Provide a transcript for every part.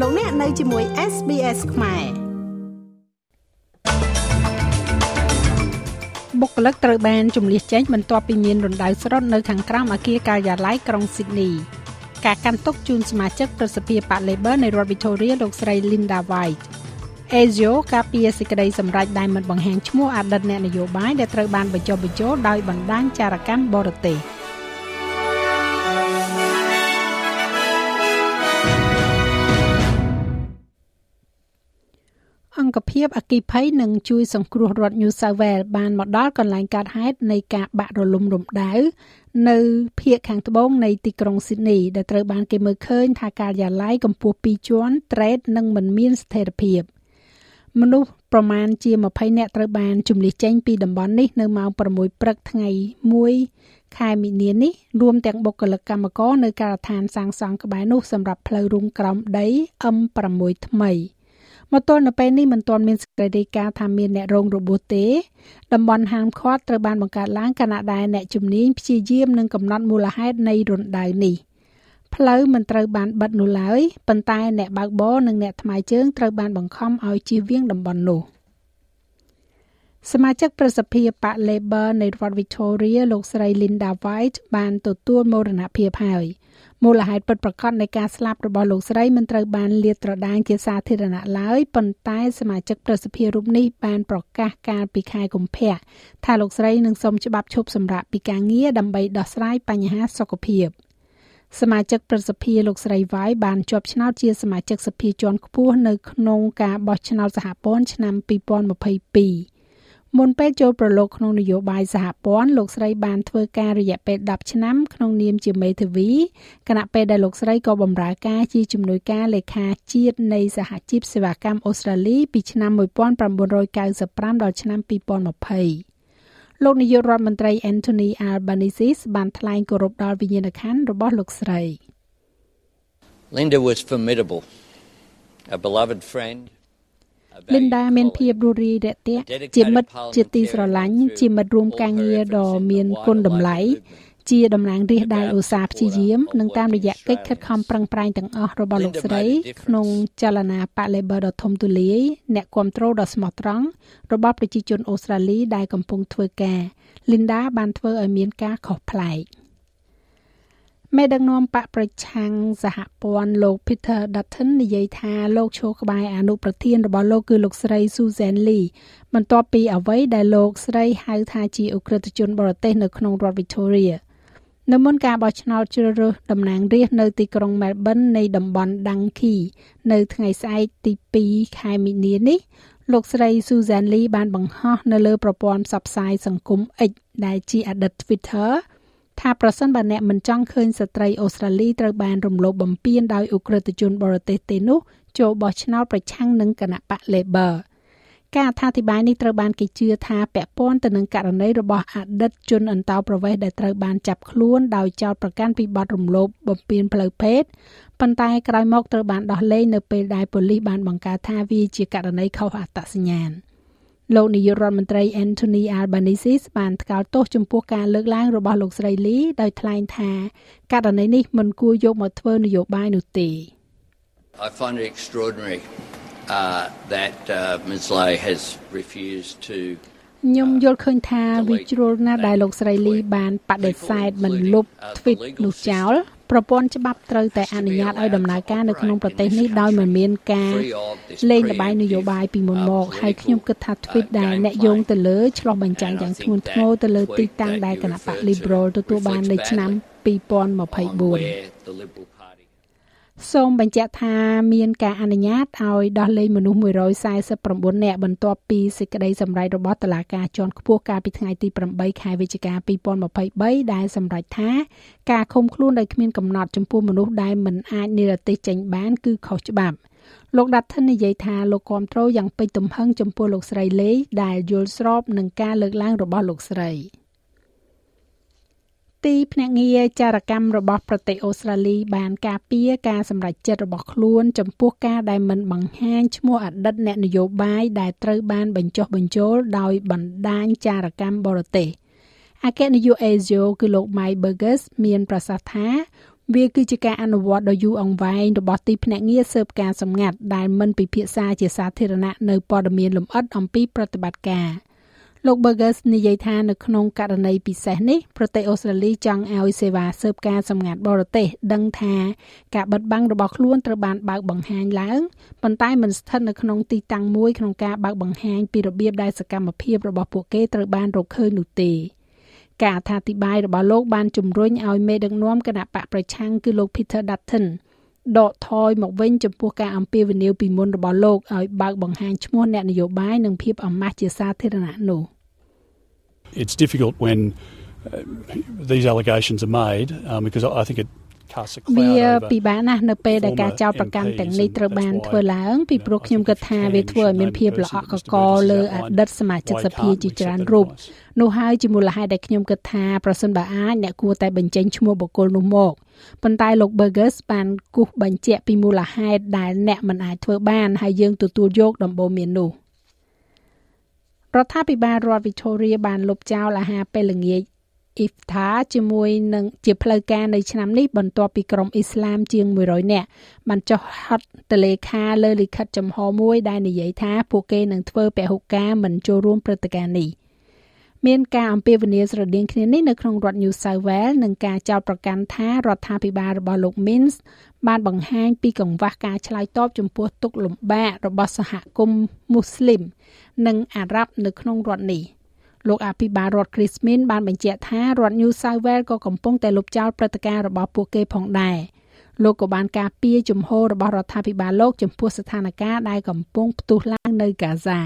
លោកអ្នកនៅជាមួយ SBS ខ្មែរបុគ្គលិកត្រូវបានជំនះចេញបន្ទាប់ពីមានរណ្ដៅស្រុតនៅខាងក្រោមអគារការិយាល័យក្រុង Sydney ការកាន់ទុកជូនសមាជិកប្រសិទ្ធភាពបក Labor នៃរដ្ឋ Victoria លោកស្រី Linda White Azio ការពារសេចក្តីសម្រេចដែលមិនបង្ហាញឈ្មោះអតីតអ្នកនយោបាយដែលត្រូវបានបញ្ចុះបញ្ចូលដោយបណ្ដាញចារកម្មបរទេស។ អង្គភាពអគិភ័យនឹងជួយសង្គ្រោះរដ្ឋ New South Wales បានមកដល់កន្លែងកើតហេតុនៃការបាក់រលំរំដៅនៅភូមិខាងត្បូងនៃទីក្រុង Sydney ដែលត្រូវបានគេមើលឃើញថាការិយាល័យកម្ពស់2ជាន់ trade និងមិនមានស្ថិរភាពមនុស្សប្រមាណជា20នាក់ត្រូវបានជំនះចេញពីតំបន់នេះនៅម៉ោង6ព្រឹកថ្ងៃ1ខែមីនានេះរួមទាំងបុគ្គលិកកម្មករនៅការដ្ឋានសាងសង់ក្បែរនោះសម្រាប់ផ្លូវរុងក្រោមដី M6 ថ្មី។ មកទល់នៅពេលនេះមិនទាន់មានសេចក្តីរាយការណ៍ថាមានអ្នករងរបួសទេតំបន់ហាមឃាត់ត្រូវបានបង្កើតឡើងខណៈដែលអ្នកជំនាញព្យាយាមនឹងកំណត់មូលហេតុនៃរណ្ដៅនេះផ្លូវមិនត្រូវបានបិទនោះឡើយប៉ុន្តែអ្នកបើកបរនិងអ្នកថ្មើរជើងត្រូវបានបង្ខំឲ្យជៀសវាងតំបន់នោះសមាជិកប្រសិទ្ធភាពបក Labor នៃរដ្ឋ Victoria លោកស្រី Linda White បានទទួលមរណភាពហើយ។ មូលហេតុពិតប្រាកដនៃការស្លាប់របស់លោកស្រីមិនត្រូវបានលាតត្រដាងជាសាធារណៈឡើយប៉ុន្តែសមាជិកប្រសិទ្ធិរូបនេះបានប្រកាសកាលពីខែកុម្ភៈថាលោកស្រីនឹងសុំច្បាប់ឈប់សម្រាកពីការងារដើម្បីដោះស្រាយបញ្ហាសុខភាពសមាជិកប្រសិទ្ធិលោកស្រីវាយបានជាប់ឆ្នោតជាសមាជិកសភាជាន់ខ្ពស់នៅក្នុងការបោះឆ្នោតសហព័ន្ធឆ្នាំ2022 មុនពេលចូលប្រឡូកក្នុងនយោបាយសហព័ន្ធលោកស្រីបានធ្វើការរយៈពេល10ឆ្នាំក្នុងនាមជាមេធាវីគណៈពេលដែលលោកស្រីក៏បម្រើការជាជំនួយការលេខាជាតិនៃសហជីពសេវាកម្មអូស្ត្រាលីពីឆ្នាំ1995ដល់ឆ្នាំ2020លោកនាយករដ្ឋមន្ត្រី Anthony Albanese បានថ្លែងគោរពដល់វិញ្ញាណក្ខន្ធរបស់លោកស្រី Linda was formidable a beloved friend Linda មានភាពរួសរាយរាក់ទាក់ជាមិត្តជាទីស្រឡាញ់ជាមិត្តរួមការងារដ៏មានគុណតម្លៃជាតំណាងរាស្ត្រដែលឧស្សាហ៍ព្យាយាមនិងតាមរយៈកិច្ចខិតខំប្រឹងប្រែងទាំងអស់របស់លោកស្រី ក្នុងចលនាបក Labor ដ៏ធំទូលាយអ្នកគ្រប់គ្រងដ៏ស្មោះត្រង់របស់ប្រជាជនអូស្ត្រាលីដែលកំពុងធ្វើការ Linda បានធ្វើឲ្យមានការខុសប្លែក។ មេដឹកនាំបកប្រឆាំងសហព័ន្ធលោក Peter Dutton និយាយថាលោកឈរក្បែរអនុប្រធានរបស់លោកគឺលោកស្រី Susan Lee បន្ទាប់ពីអ្វីដែលលោកស្រីហៅថាជាអ ுக ្រិតជនបរទេសនៅក្នុងរដ្ឋ Victoria នៅមុនការបោះឆ្នោតជ្រើសរើសតំណាងរាស្ត្រនៅទីក្រុង Melbourne នៃតំបន់ Dungkey នៅថ្ងៃស្អែកទី2ខែមីនានេះលោកស្រី Susan Lee បានបង្ហោះនៅលើប្រព័ន្ធផ្សព្វផ្សាយសង្គម X ដែលជាអតីត Twitter ថាប្រសិនបើអ្នកមិនចង់ឃើញស្ត្រីអូស្ត្រាលីត្រូវបានរំលោភបំពានដោយអ ுக ្រិតជនបរទេសទេនោះចូលបោះឆ្នោតប្រឆាំងនឹងគណៈបក Labor ការអត្ថាធិប្បាយនេះត្រូវបានគេជឿថាពាក់ព័ន្ធទៅនឹងករណីរបស់អតីតជនអន្តោប្រវេសន៍ដែលត្រូវបានចាប់ខ្លួនដោយចោទប្រកាន់ពីបទរំលោភបំពានផ្លូវភេទប៉ុន្តែក្រោយមកត្រូវបានដោះលែងនៅពេលដែលប៉ូលីសបានបង្កើតថាវាជាករណីខុសអត្តសញ្ញាណ។ លោកនាយករដ្ឋមន្ត្រី Anthony Albanese បានថ្កោលទោសចំពោះការលើកឡើងរបស់លោកស្រីលីដោយថ្លែងថាករណីនេះមិនគួរយកមកធ្វើនយោបាយនោះទេ I find it extraordinary uh that uh Ms Lay has refused to ខ្ញុំយល់ឃើញថាវាជ្រុលណាស់ដែលលោកស្រីលីបានបដិសេធមិនលុប tweet នោះចោល ប្រព័ន្ធច្បាប់ត្រូវតែអនុញ្ញាតឲ្យដំណើរការនៅក្នុងប្រទេសនេះដោយមិនមានការលេងល្បែងនយោបាយពីមុនមកហើយខ្ញុំគិតថា tweet ដែលអ្នកយោងទៅលើឆ្លោះបញ្ចាំងយ៉ាងធ្ងន់ធ្ងរទៅលើទីតាំងដែលគណៈបក Liberal ទទួលបាននៅឆ្នាំ2024 សូមបញ្ជាក់ថាមានការអនុញ្ញាតឲ្យដោះលែងមនុស្ស149នាក់បន្ទាប់ពីសេចក្តីសម្រេចរបស់តុលាការជាន់ខ្ពស់កាលពីថ្ងៃទី8ខែវិច្ឆិកា2023ដែលសម្រេចថាការឃុំខ្លួនដោយគ្មានកំណត់ចំពោះមនុស្សដែលមិនអាចនិរទេសចេញបានគឺខុសច្បាប់លោកដាត់ថិននិយាយថាលោកគាំទ្រយ៉ាងពេញទំហឹងចំពោះលោកស្រីលេដែលយល់ស្របនឹងការលើកឡើងរបស់លោកស្រី។ ទីភ្នាក់ងារចារកម្មរបស់ប្រទេសអូស្ត្រាលីបានការពារការសម្រេចចិត្តរបស់ខ្លួន ចំពោះការដែលមិនបង្ហាញឈ្មោះអតីតអ្នកនយោបាយដែលត្រូវបានបញ្ចុះបញ្ចូលដោយបណ្ដាញចារកម្មបរទេសអគ្គនាយក Asia គឺលោក Mike Burgess មានប្រសាសន៍ថាវាគឺជាការអនុវត្តដ៏យូរអង្វែងរបស់ទីភ្នាក់ងារស៊ើបការសម្ងាត់ដែលមិនពិភាក្សាជាសាធារណៈនៅព័ត៌មានលម្អិតអំពីប្រតិបត្តិការ លោក Burgess និយាយថានៅក្នុងករណីពិសេសនេះប្រទេសអូស្ត្រាលីចង់ឲ្យសេវាស៊ើបការសម្ងាត់បរទេសដឹងថាការបិទបាំងរបស់ខ្លួនត្រូវបានបើកបង្ហាញឡើងប៉ុន្តែមិនស្ថិតនៅក្នុងទីតាំងមួយក្នុងការបើកបង្ហាញពីរបៀបដែលសកម្មភាពរបស់ពួកគេត្រូវបានរកឃើញនោះទេ។ការអត្ថាធិប្បាយរបស់លោកបានជំរុញឲ្យមេដឹកនាំគណៈបកប្រឆាំងគឺលោក Peter Dutton ដកថយមកវិញចំពោះការអំពាវនាវពីមុនរបស់លោកឲ្យបើកបង្ហាញឈ្មោះអ្នកនយោបាយនិងភាពអាម៉ាស់ជាសាធារណៈនោះ It's difficult when uh, these allegations are made um, because I think it វាពិបាកណាស់នៅពេលដែលការចោទប្រកាន់ទាំងនេះត្រូវបានធ្វើឡើងពីព្រោះខ្ញុំគិតថាវាធ្វើឲ្យមានភាពល្អក់កកលើអតីតសមាជិកសភាជាច្រើនរូបនោះហើយជាមូលហេតុដែលខ្ញុំគិតថាប្រសិនបើអាចអ្នកគួរតែបញ្ចេញឈ្មោះបុគ្គលនោះមកប៉ុន្តែលោក Burgess បានគូសបញ្ជាក់ពីមូលហេតុដែលអ្នកមិនអាចធ្វើបានហើយយើងទទួលយកដំបូន្មាននោះរដ្ឋាភិបាលរដ្ឋ Victoria បានលុបចោលអាហារពេលល្ងាច Iftar ជាមួយនឹងជាផ្លូវការនៅឆ្នាំនេះបន្ទាប់ពីក្រុមអ៊ីស្លាមជាង100នាក់បានចុះហត្ថតលេខាលើលិខិតចំហមួយដែលនិយាយថាពួកគេនឹងធ្វើពហុការមិនចូលរួមព្រឹត្តិការណ៍នេះមានការអំពាវនាវស្រដៀងគ្នានេះនៅក្នុងរដ្ឋ New South Wales និងការចោទប្រកាន់ថារដ្ឋាភិបាលរបស់លោក Minns បានបង្ហាញពីកង្វះការឆ្លើយតបចំពោះទុកលំបាករបស់សហគមន៍មូស្លីម និងអារ៉ាប់នៅក្នុងរដ្ឋនេះ។ លោកអភិបាលរដ្ឋ Chris Min បានបញ្ជាក់ថារដ្ឋ New South Wales ក៏កំពុងតែលុបចោលព្រឹត្តិការណ៍របស់ពួកគេផងដែរលោកក៏បានការពារជំហររបស់រដ្ឋាភិបាលលោកចំពោះស្ថានភាពដែលកំពុងផ្ទុះឡើងនៅកាហ្សា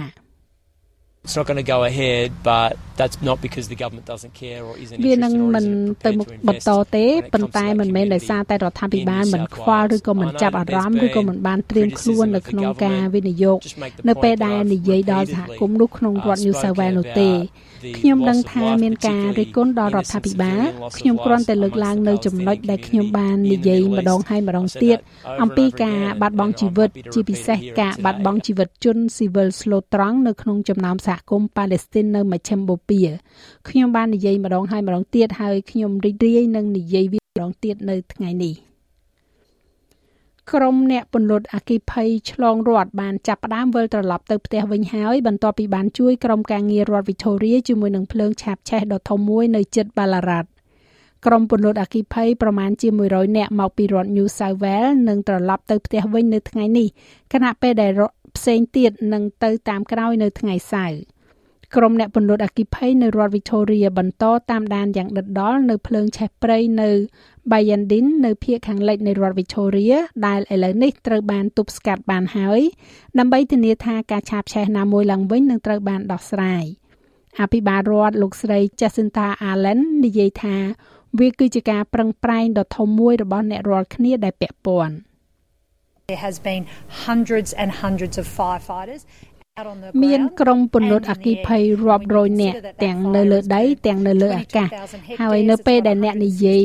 វានឹងមិនទៅមុខបន្តទេប៉ុន្តែមិនមែនដោយសារតែរដ្ឋាភិបាលមិនខ្វល់ឬក៏មិនចាប់អារម្មណ៍ឬក៏មិនបានត្រៀមខ្លួននៅក្នុងការវិនិយោគនៅពេលដែលនិយាយដល់សហគមន៍នោះក្នុងរដ្ឋ New South Wales នោះទេខ្ញុំដឹងថាមានការរិះគន់ដល់រដ្ឋាភិបាលខ្ញុំគ្រាន់តែលើកឡើងនៅចំណុចដែលខ្ញុំបាននិយាយម្ដងហើយម្ដងទៀតអំពីការបាត់បង់ជីវិត ជាពិសេសការបាត់បង់ជីវិតជនស៊ីវិលស្លូតត្រង់នៅក្នុងចំណោមសហគមន៍ប៉ាឡេស្ទីននៅមជ្ឈិមបូព៌ាខ្ញុំបាននិយាយម្ដងហើយម្ដងទៀតហើយខ្ញុំរីករាយនឹងនិយាយវាម្ដងទៀតនៅថ្ងៃនេះក្រុមអ្នកពន្លត់អគិភ័យឆ្លងរដ្ឋបានចាប់ផ្ដើមវិលត្រឡប់ទៅផ្ទះវិញហើយបន្ទាប់ពីបានជួយក្រុមការងាររដ្ឋ Victoria ជាមួយនឹងភ្លើងឆាបឆេះដ៏ធំមួយនៅជិត Ballarat ក្រុមពន្លត់អគិភ័យប្រមាណជា100នាក់មកពីរដ្ឋ New South Wales នឹងត្រឡប់ទៅផ្ទះវិញនៅថ្ងៃនេះខណៈពេលដែល ផ្សេងទៀតនឹងទៅតាមក្រោយនៅថ្ងៃសៅរ៍ក្រុមអ្នកពន្លត់អគិភ័យនៅរដ្ឋ Victoria បន្តតាមដានយ៉ាងដិតដល់នៅភ្លើងឆេះព្រៃនៅ Bayandin នៅភាគខាងលិចនៃរដ្ឋ Victoria ដែលឥឡូវនេះត្រូវបានទប់ស្កាត់បានហើយដើម្បីធានាថាការឆាបឆេះណាមួយឡើងវិញនឹងត្រូវបានដោះស្រាយអភិបាលរដ្ឋលោកស្រី Jacinta Allen និយាយថា វាគឺជាការប្រឹងប្រែងដ៏ធំមួយរបស់អ្នករាល់គ្នាដែលពាក់ព័ន្ធ There has been hundreds and hundreds of firefighters មានក្រុមពន្លត់អគិភ័យរាប់រយនាក់ទាំងនៅលើដី ទាំងនៅលើអាកាសហើយនៅពេលដែលអ្នកនិយាយ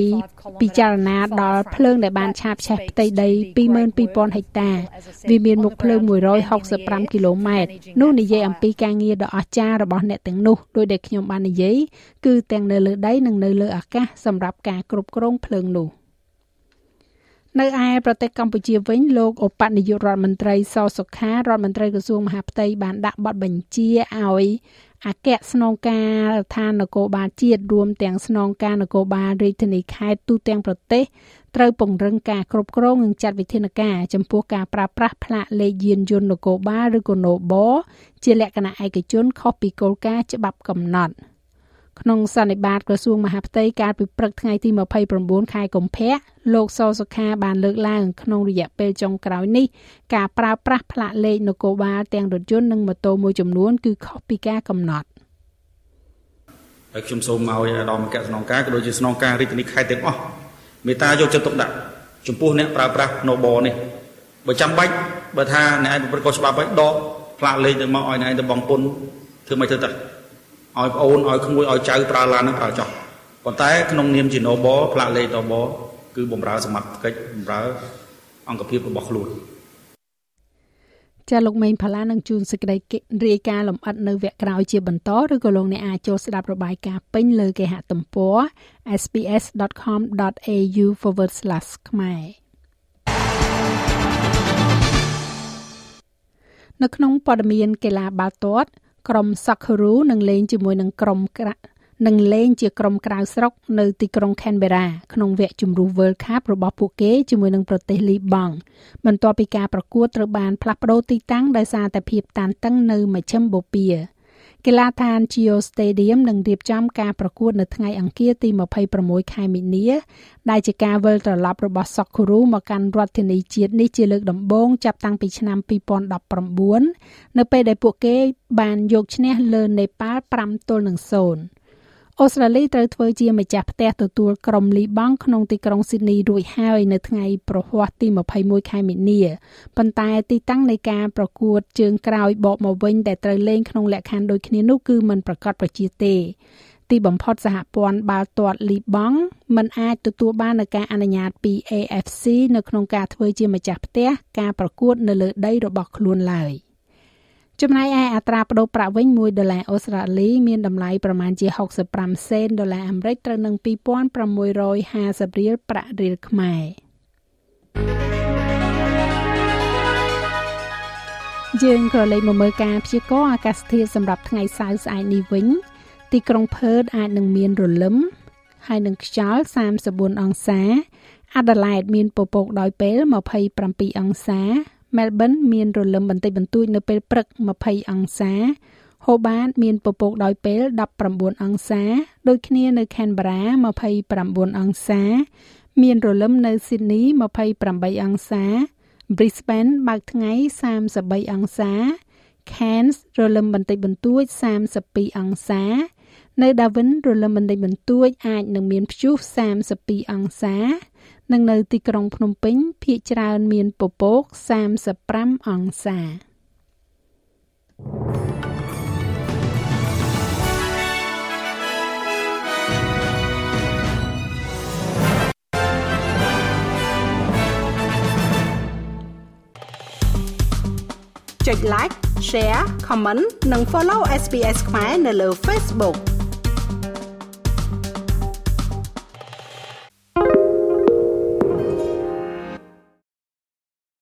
ពិចារណាដល់ភ្លើងដែលបានឆាបឆេះផ្ទៃដី22000ហិកតា វាមានមុខភ្លើង165គីឡូម៉ែត្រនោះនិយាយអំពីការងារដ៏អស្ចារ្យរបស់អ្នកទាំងនោះដោយដែលខ្ញុំបាននិយាយគឺទាំងនៅលើដីនិងនៅលើអាកាសសម្រាប់ការគ្រប់គ្រងភ្លើងនោះ។ នៅឯប្រទេសកម្ពុជាវិញលោកឧបនាយករដ្ឋមន្ត្រីសសុខារដ្ឋមន្ត្រីក្រសួងមហាផ្ទៃបានដាក់បទបញ្ជាឲ្យអគ្គស្នងការដ្ឋាននគរបាលជាតិរួមទាំងស្នងការនគរបាលរាជធានីខេត្តទូទាំងប្រទេសត្រូវពង្រឹងការគ្រប់គ្រងនិងចាត់វិធានការចំពោះការប្រើប្រាស់ផ្លាកលេខយានយន្តនគរបាលឬក៏ Nobo ជាលក្ខណៈឯកជនខុសពីគោលការណ៍ច្បាប់កំណត់។ ក្នុងសន្និបាតក្រសួងមហាផ្ទៃកាលពីព្រឹកថ្ងៃទី29ខែកុម្ភៈលោកសសុខាបានលើកឡើងក្នុងរយៈពេលចុងក្រោយនេះការប្រើប្រាស់ផ្លាកលេខនគរបាលទាំងរថយន្តនិងម៉ូតូមួយចំនួនគឺខុសពីការកំណត់ហើយខ្ញុំសូមឲ្យអាដាមអគ្គស្នងការក៏ដូចជាស្នងការរាជធានីខេត្តទាំងអស់មេត្តាយកចិត្តទុកដាក់ចំពោះអ្នកប្រើប្រាស់ Nobo នេះបើចាំបាច់បើថាអ្នកឯងប្រព្រឹត្តខុសច្បាប់ហើយដកផ្លាកលេខទៅមកឲ្យអ្នកឯងទៅបងពុនធ្វើមិនធ្វើទៅ ឲ្យប្អូនឲ្យក្មួយឲ្យចៅប្រើឡាននឹងប្រើចោះប៉ុន្តែក្នុងនាមជា Nobo ផ្លាកលេខ Nobo គឺបំរើសមត្ថកិច្ចបំរើអង្គភាពរបស់ខ្លួនចាលោកមេងផាឡានឹងជួនសេចក្តីរាយការណ៍លម្អិតនៅវគ្គក្រោយជាបន្តឬក៏លោកអ្នកអាចចូលស្ដាប់របាយការណ៍ពេញលើគេហទំព័រ sps.com.au/ ខ្មែរនៅក្នុងព័ត៌មានកីឡាបាល់ទាត់ ក្រុម Socceroo នឹងលេងជាមួយនឹងក្រុមនឹងលេងជាក្រុមក្រៅស្រុកនៅទីក្រុង Canberra ក្នុងវគ្គជម្រុះ World Cup របស់ពួកគេជាមួយនឹងប្រទេសលីបង់បន្ទាប់ពីការប្រកួតត្រូវបានផ្លាស់ប្តូរទីតាំងដោយសារតែភាពតានតឹងនៅមជ្ឈិមបូព៌ា កីឡាដ្ឋាន Geo Stadium នឹងរៀបចំការប្រកួតនៅថ្ងៃអង្គារទី26ខែមីនា ដែលជាការវិលត្រឡប់របស់ Socceroo មកកាន់រដ្ឋធានីជាតិនេះជាលើកដំបូងចាប់តាំងពីឆ្នាំ2019នៅពេលដែលពួកគេបានយកឈ្នះលើនេប៉ាល់5ទល់នឹង0 អូស្ត្រាលីត្រូវធ្វើជាម្ចាស់ផ្ទះទទួលក្រុមលីបង់ក្នុងទីក្រុងស៊ីដនីរួចហើយនៅថ្ងៃប្រហ័សទី21ខែមីនាប៉ុន្តែទីតាំងនៃការប្រកួតជើងក្រោយបកមកវិញដែលត្រូវលេងក្នុងលក្ខខណ្ឌដូចគ្នានោះគឺมันប្រកាសប្រជាទេទីបំផុតសហព័ន្ធបាល់ទាត់លីបង់មិនអាចទទួលបាននូវការអនុញ្ញាតពី AFC នៅក្នុងការធ្វើជាម្ចាស់ផ្ទះការប្រកួតនៅលើដីរបស់ខ្លួនឡើយ។ ចំណែកឯអត្រាប្តូរប្រាក់វិញ1ដុល្លារអូស្ត្រាលីមានតម្លៃប្រមាណជា65សេនដុល្លារអាមេរិកត្រូវនឹង2650រៀលប្រាក់រៀលខ្មែរយើងក៏លេខមកមើលការព្យាករណ៍អាកាសធាតុសម្រាប់ថ្ងៃសៅរ៍ស្អែកនេះវិញ ទីក្រុងផឺតអាចនឹងមានរលឹមហើយនឹងខ្យល់34អង្សាអាដាលេដមានពពកដោយពេល27អង្សា Melbourne មានរលឹមបន្តិចបន្តួចនៅពេលព្រឹក20អង្សា Hobart មានពពកដោយពេល19អង្សា ដូចគ្នានៅ Canberra 29អង្សា មានរលឹមនៅ Sydney 28អង្សា Brisbane បើកថ្ងៃ33អង្សា Cairns រលឹមបន្តិចបន្តួច32អង្សា នៅ Darwin រលឹមបន្តិចបន្តួចអាចនឹងមានព្យុះ32អង្សា និងនៅទីក្រុងភ្នំពេញភាគច្រើនមានពពក35អង្សាចុច like share comment និង follow SPS ខ្មែរនៅលើ Facebook